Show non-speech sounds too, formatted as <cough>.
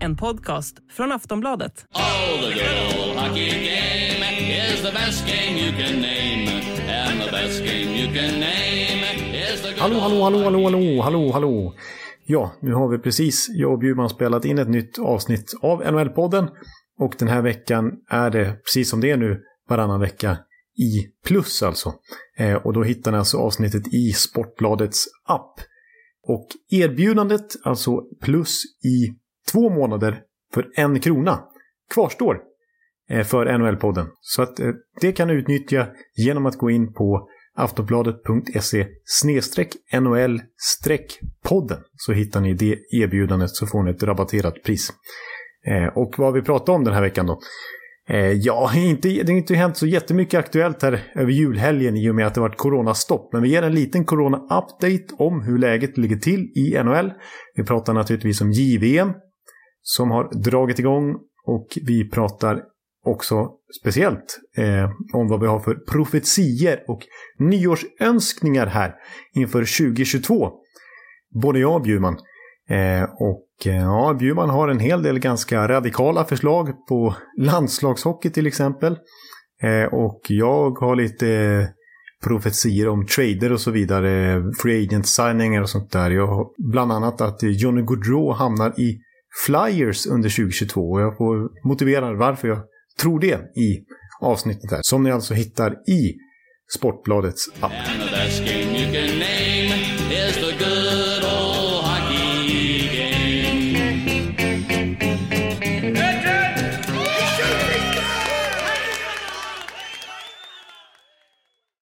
En podcast från Aftonbladet. Oh, the good old hockey game is the best game you can name. And the best game you can name is the good Hallå, hallå, hallå, hallå, hallå, hallå, hallå. Ja, nu har vi precis, jag och Bjurman spelat in ett nytt avsnitt av NHL-podden. Och den här veckan är det, precis som det är nu, varannan vecka i plus alltså. Eh, och då hittar ni alltså avsnittet i Sportbladets app. Och erbjudandet, alltså plus i två månader för en krona, kvarstår eh, för NHL-podden. Så att eh, det kan du utnyttja genom att gå in på aftonbladet.se NHL-podden så hittar ni det erbjudandet så får ni ett rabatterat pris. Eh, och vad vi pratar om den här veckan då? Eh, ja, <laughs> inte, det har inte hänt så jättemycket aktuellt här över julhelgen i och med att det varit coronastopp. Men vi ger en liten corona-update om hur läget ligger till i NHL. Vi pratar naturligtvis om JVM som har dragit igång och vi pratar också speciellt eh, om vad vi har för profetier och nyårsönskningar här inför 2022. Både jag och Bjurman. Eh, och eh, ja, Bjurman har en hel del ganska radikala förslag på landslagshockey till exempel. Eh, och jag har lite profetier om trader och så vidare, free agent signingar och sånt där. Jag har bland annat att Johnny Gaudreau hamnar i Flyers under 2022 och jag får motivera varför jag tror det i avsnittet här. Som ni alltså hittar i Sportbladets app.